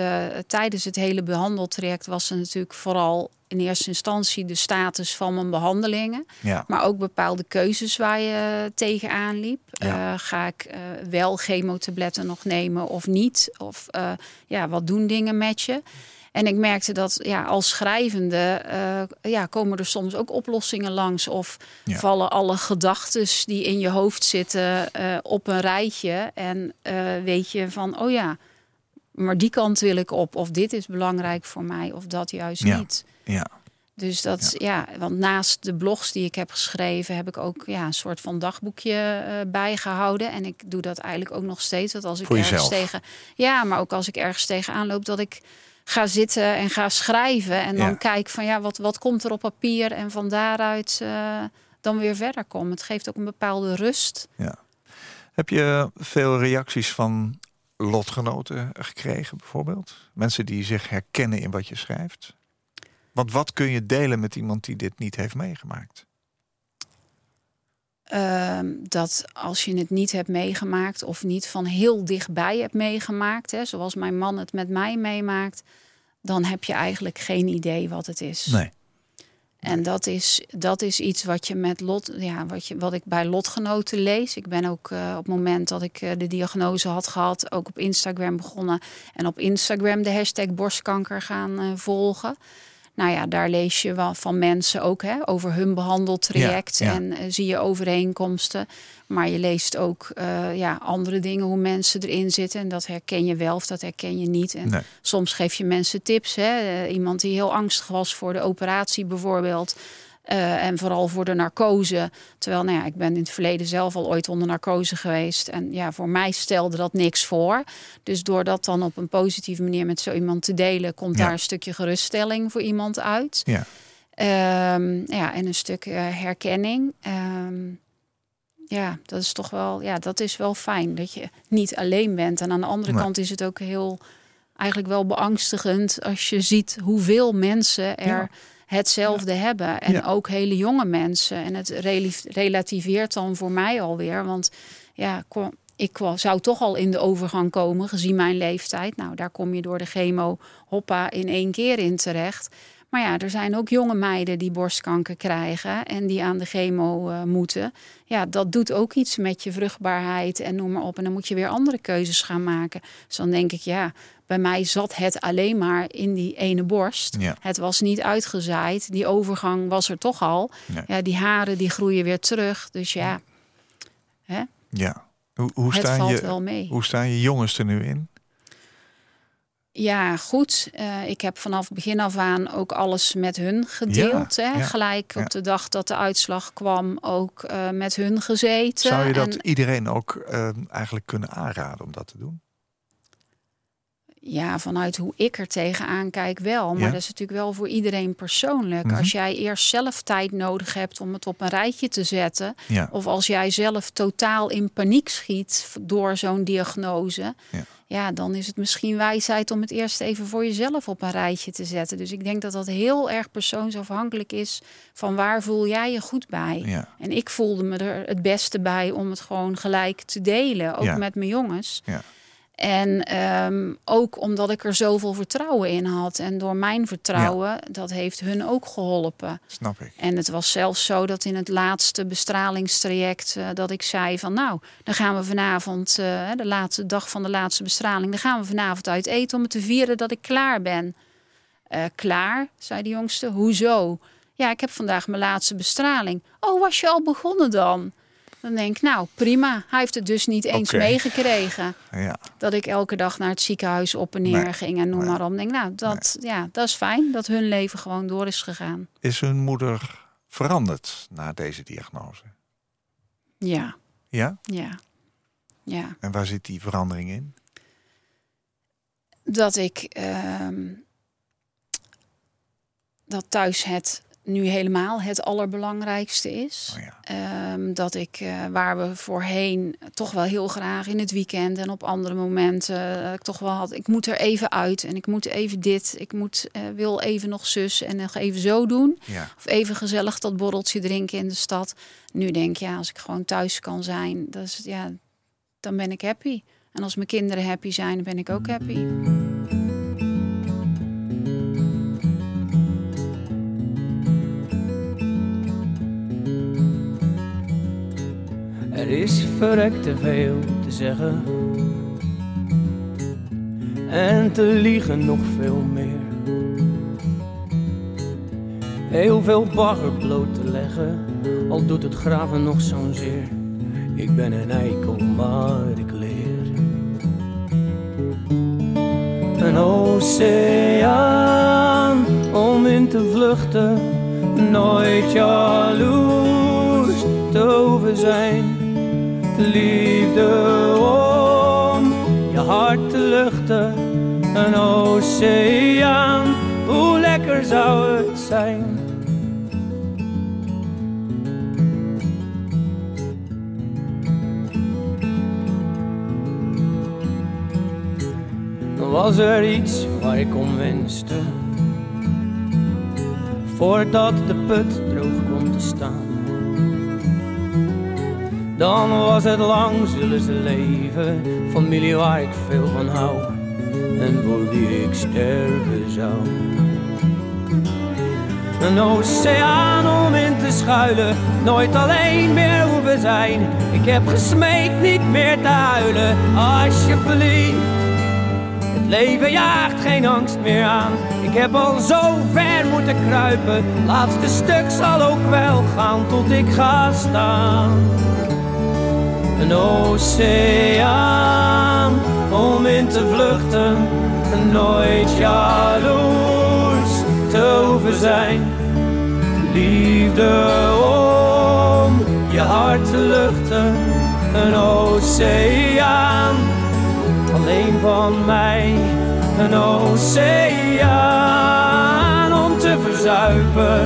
tijdens het hele behandeltraject was er natuurlijk vooral in eerste instantie de status van mijn behandelingen. Ja. Maar ook bepaalde keuzes waar je tegenaan liep. Ja. Ga ik eh, wel chemotabletten nog nemen of niet? Of ja, wat doen dingen met je? En ik merkte dat ja, als schrijvende eh, ja, komen er soms ook oplossingen langs. Of Ja. vallen alle gedachten die in je hoofd zitten eh, op een rijtje. En eh, weet je van, oh ja, maar die kant wil ik op. Of dit is belangrijk voor mij, of dat juist Ja. niet. Ja. Dus dat, ja. want naast de blogs die ik heb geschreven, heb ik ook ja, een soort van dagboekje eh, bijgehouden. En ik doe dat eigenlijk ook nog steeds. Dat als ik Voor ergens jezelf? tegen, ja, maar ook als ik ergens tegenaan loop, dat ik ga zitten en ga schrijven. En dan Ja. kijk van ja, wat, wat komt er op papier? En van daaruit eh, dan weer verder komen. Het geeft ook een bepaalde rust. Ja. Heb je veel reacties van lotgenoten gekregen, bijvoorbeeld? Mensen die zich herkennen in wat je schrijft? Want wat kun je delen met iemand die dit niet heeft meegemaakt? Ehm, dat als je het niet hebt meegemaakt of niet van heel dichtbij hebt meegemaakt, hè, zoals mijn man het met mij meemaakt, dan heb je eigenlijk geen idee wat het is. Nee. En dat is, dat is iets wat je met lot, ja, wat, je, wat ik bij lotgenoten lees. Ik ben ook eh, op het moment dat ik eh, de diagnose had gehad, ook op Instagram begonnen. En op Instagram de hashtag borstkanker gaan eh, volgen. Nou ja, daar lees je wel van mensen ook hè, over hun behandeltraject Ja, ja. en eh, zie je overeenkomsten. Maar je leest ook eh, ja, andere dingen, hoe mensen erin zitten. En dat herken je wel of dat herken je niet. En Nee. soms geef je mensen tips. Hè? Eh, iemand die heel angstig was voor de operatie bijvoorbeeld. Eh, en vooral voor de narcose. Terwijl, nou ja, ik ben in het verleden zelf al ooit onder narcose geweest. En ja, voor mij stelde dat niks voor. Dus door dat dan op een positieve manier met zo iemand te delen, komt Ja. daar een stukje geruststelling voor iemand uit. Ja. Ehm, ja, en een stuk eh, herkenning. Ehm, ja, dat is toch wel, ja, dat is wel fijn dat je niet alleen bent. En aan de andere Nee. kant is het ook heel, eigenlijk wel beangstigend als je ziet hoeveel mensen er Ja. Hetzelfde hebben. En Ja. ook hele jonge mensen. En het rela- relativeert dan voor mij alweer. Want ja, ik zou toch al in de overgang komen, gezien mijn leeftijd. Nou, daar kom je door de chemo hoppa in één keer in terecht. Maar ja, er zijn ook jonge meiden die borstkanker krijgen en die aan de chemo eh, moeten. Ja, dat doet ook iets met je vruchtbaarheid en noem maar op. En dan moet je weer andere keuzes gaan maken. Dus dan denk ik, ja, bij mij zat het alleen maar in die ene borst. Ja. Het was niet uitgezaaid. Die overgang was er toch al. Nee. Ja, die haren die groeien weer terug. Dus ja, hè? Ja. Hoe, hoe, het staan valt je, wel mee. hoe staan je jongens er nu in? Ja, goed. Eh, ik heb vanaf begin af aan ook alles met hun gedeeld. Ja, hè? ja, Gelijk ja. op de dag dat de uitslag kwam ook eh, met hun gezeten. Zou je dat En iedereen ook eh, eigenlijk kunnen aanraden om dat te doen? Ja, vanuit hoe ik er tegenaan kijk wel. Maar Ja. dat is natuurlijk wel voor iedereen persoonlijk. Mhm. Als jij eerst zelf tijd nodig hebt om het op een rijtje te zetten... Ja. of als jij zelf totaal in paniek schiet door zo'n diagnose... Ja. Ja. dan is het misschien wijsheid om het eerst even voor jezelf op een rijtje te zetten. Dus ik denk dat dat heel erg persoonsafhankelijk is... van waar voel jij je goed bij? En ik voelde me er het beste bij om het gewoon gelijk te delen. Ook met mijn jongens. Ja. En ehm, ook omdat ik er zoveel vertrouwen in had. En door mijn vertrouwen, dat heeft hun ook geholpen. Snap ik. En het was zelfs zo dat in het laatste bestralingstraject... eh, dat ik zei van nou, dan gaan we vanavond... eh, de laatste dag van de laatste bestraling... dan gaan we vanavond uit eten om het te vieren dat ik klaar ben. Eh, klaar, zei de jongste. Hoezo? Ja, ik heb vandaag mijn laatste bestraling. Oh, was je al begonnen dan? Dan denk ik, nou prima. Hij heeft het dus niet eens meegekregen Ja. dat ik elke dag naar het ziekenhuis op en neer Nee, ging en noem nee. maar op. Denk, nou, dat, ja, dat is fijn dat hun leven gewoon door is gegaan. Is hun moeder veranderd na deze diagnose? Ja, Ja? ja, ja. En waar zit die verandering in? Dat ik ehm, dat thuis het nu helemaal het allerbelangrijkste is. Oh ja. Ehm, dat ik, eh, waar we voorheen toch wel heel graag in het weekend en op andere momenten eh, ik toch wel had, ik moet er even uit en ik moet even dit, ik moet, eh, wil even nog zus en nog even zo doen. Ja. Of even gezellig dat borreltje drinken in de stad. Nu denk ja, als ik gewoon thuis kan zijn, dat is, ja, dan ben ik happy. En als mijn kinderen happy zijn, ben ik ook happy. Er is verrekt te veel te zeggen. En te liegen nog veel meer. Heel veel bagger bloot te leggen, al doet het graven nog zo'n zeer. Ik ben een eikel, maar ik leer. Een oceaan om in te vluchten, nooit jaloers te hoeven zijn. Liefde om je hart te luchten, een oceaan, hoe lekker zou het zijn. Was er iets waar ik om wenste. Voordat de put droog Dan was het lang zullen ze leven. Familie waar ik veel van hou. En voor wie ik sterven zou. Een oceaan om in te schuilen. Nooit alleen meer hoeven zijn. Ik heb gesmeekt niet meer te huilen. Alsjeblieft. Het leven jaagt geen angst meer aan. Ik heb al zo ver moeten kruipen. Laatste stuk zal ook wel gaan tot ik ga staan. Een oceaan om in te vluchten. En nooit jaloers te hoeven zijn. Liefde om je hart te luchten. Een oceaan alleen van mij. Een oceaan om te verzuipen.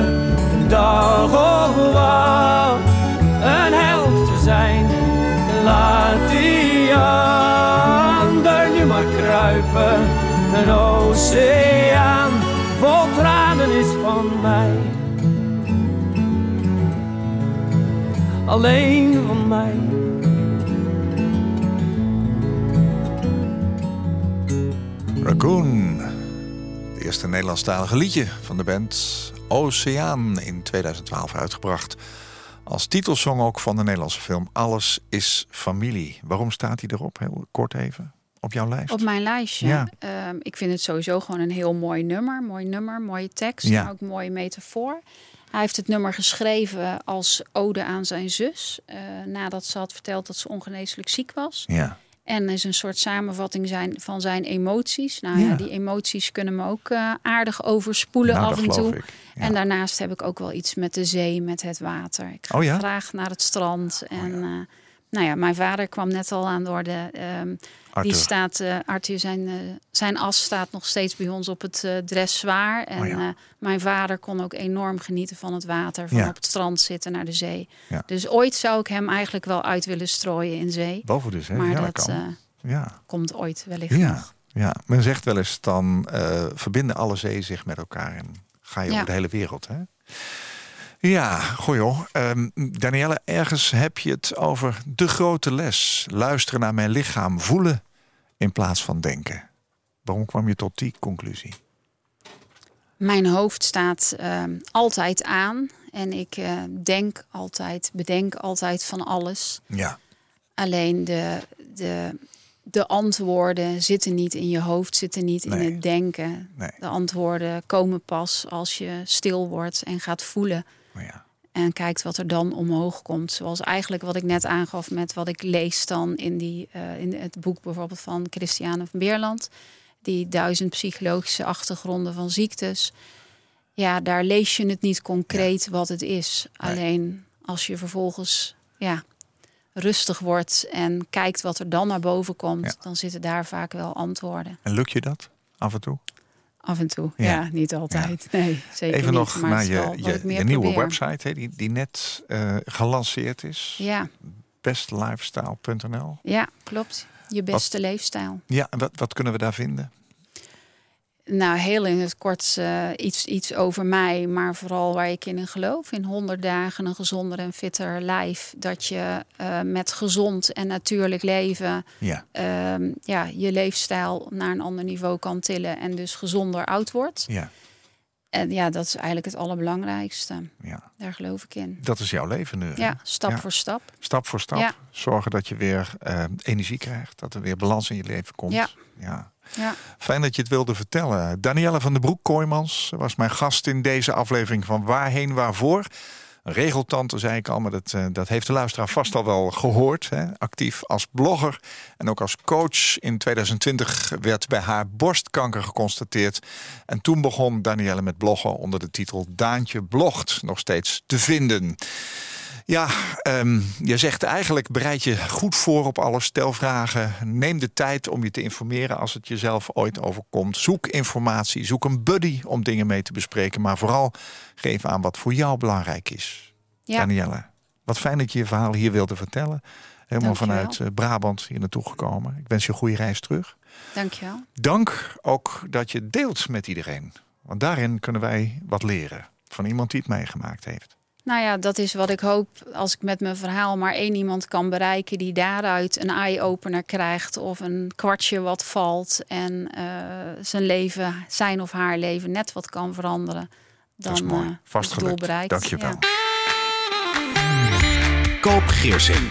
Een dag of Laat die ander maar kruipen. Een oceaan vol tranen is van mij. Alleen van mij. Raccoon. Het eerste Nederlandstalige liedje van de band Oceaan in 2012 uitgebracht. Als titelsong ook van de Nederlandse film Alles is familie. Waarom staat hij erop? Heel kort even. Op jouw lijst? Op mijn lijstje. Ja. Ehm, ik vind het sowieso gewoon een heel mooi nummer. Mooi nummer, mooie tekst. Ja. Ook mooie metafoor. Hij heeft het nummer geschreven als ode aan zijn zus. eh, nadat ze had verteld dat ze ongeneeslijk ziek was. Ja. En is een soort samenvatting zijn, van zijn emoties. Nou ja, Ja. die emoties kunnen me ook eh, aardig overspoelen Nou, af en toe. ik. Ja. En daarnaast heb ik ook wel iets met de zee, met het water. Ik ga Oh ja? graag naar het strand. En eh, nou ja, mijn vader kwam net al aan de orde. Ehm, die staat, eh Arthur, zijn, eh, zijn as staat nog steeds bij ons op het dressoir. En Oh ja. eh, mijn vader kon ook enorm genieten van het water, van Ja. op het strand zitten naar de zee. Ja. Dus ooit zou ik hem eigenlijk wel uit willen strooien in zee. Boven dus, hè? Maar ja, dat dat kan. ja. komt ooit wellicht Ja. nog. ja, men zegt wel eens dan verbinden alle zeeën zich met elkaar en ga je over de hele wereld. Hè? Ja, goh joh. Ehm, Danielle, ergens heb je het over de grote les. Luisteren naar mijn lichaam, voelen in plaats van denken. Waarom kwam je tot die conclusie? Mijn hoofd staat ehm, altijd aan. En ik eh, denk altijd, bedenk altijd van alles. Ja, Alleen de, de, de antwoorden zitten niet in je hoofd, zitten niet Nee. in het denken. nee. De antwoorden komen pas als je stil wordt en gaat voelen. Ja. En kijkt wat er dan omhoog komt. Zoals eigenlijk wat ik net aangaf met wat ik lees dan in, die, eh, in het boek bijvoorbeeld van Christiane van Beerland. Die duizend psychologische achtergronden van ziektes. Ja, daar lees je het niet concreet wat het is. Nee. Alleen als je vervolgens ja, rustig wordt en kijkt wat er dan naar boven komt, Ja. dan zitten daar vaak wel antwoorden. En lukt je dat af en toe? Af en toe. Ja. Ja, niet altijd. Nee, zeker Even niet. nog Maar naar je, je, nieuwe probeer. website, die, die net eh, gelanceerd is. Ja, Bestlifestyle.nl. ja, klopt. Je beste leefstijl. Ja, en wat, wat kunnen we daar vinden? Nou, heel in het kort eh, iets, iets over mij, maar vooral waar ik in geloof. In 100 dagen een gezonder en fitter lijf. Dat je eh, met gezond en natuurlijk leven Ja, ehm, ja, je leefstijl naar een ander niveau kan tillen en dus gezonder oud wordt. ja, En ja, dat is eigenlijk het allerbelangrijkste. ja. Daar geloof ik in. Dat is jouw leven nu. hè? Ja, stap Ja. voor stap. Stap voor stap. Ja. Zorgen dat je weer eh, energie krijgt. Dat er weer balans in je leven komt. Ja. ja. Ja. Fijn dat je het wilde vertellen. Danielle van den Broek Kooijmans was mijn gast in deze aflevering van Waarheen Waarvoor. Regeltante, zei ik al, maar dat, eh, dat heeft de luisteraar vast al wel gehoord. Hè? Actief als blogger en ook als coach. In 2020 werd bij haar borstkanker geconstateerd. En toen begon Danielle met bloggen onder de titel Daantje blogt. Nog steeds te vinden. Ja, ehm, je zegt eigenlijk bereid je goed voor op alles. Stel vragen. Neem de tijd om je te informeren als het jezelf ooit overkomt. Zoek informatie. Zoek een buddy om dingen mee te bespreken. Maar vooral geef aan wat voor jou belangrijk is. Ja. Danielle, wat fijn dat je je verhaal hier wilde vertellen. Helemaal Dankjewel. vanuit eh, Brabant hier naartoe gekomen. Ik wens je een goede reis terug. Dankjewel. Dank ook dat je deelt met iedereen. Want daarin kunnen wij wat leren. Van iemand die het meegemaakt heeft. Nou ja, dat is wat ik hoop als ik met mijn verhaal maar één iemand kan bereiken die daaruit een eye-opener krijgt of een kwartje wat valt en eh, zijn leven, zijn of haar leven net wat kan veranderen. Dan dat is mooi. eh. Dank je wel. Ja. Koop Geersing.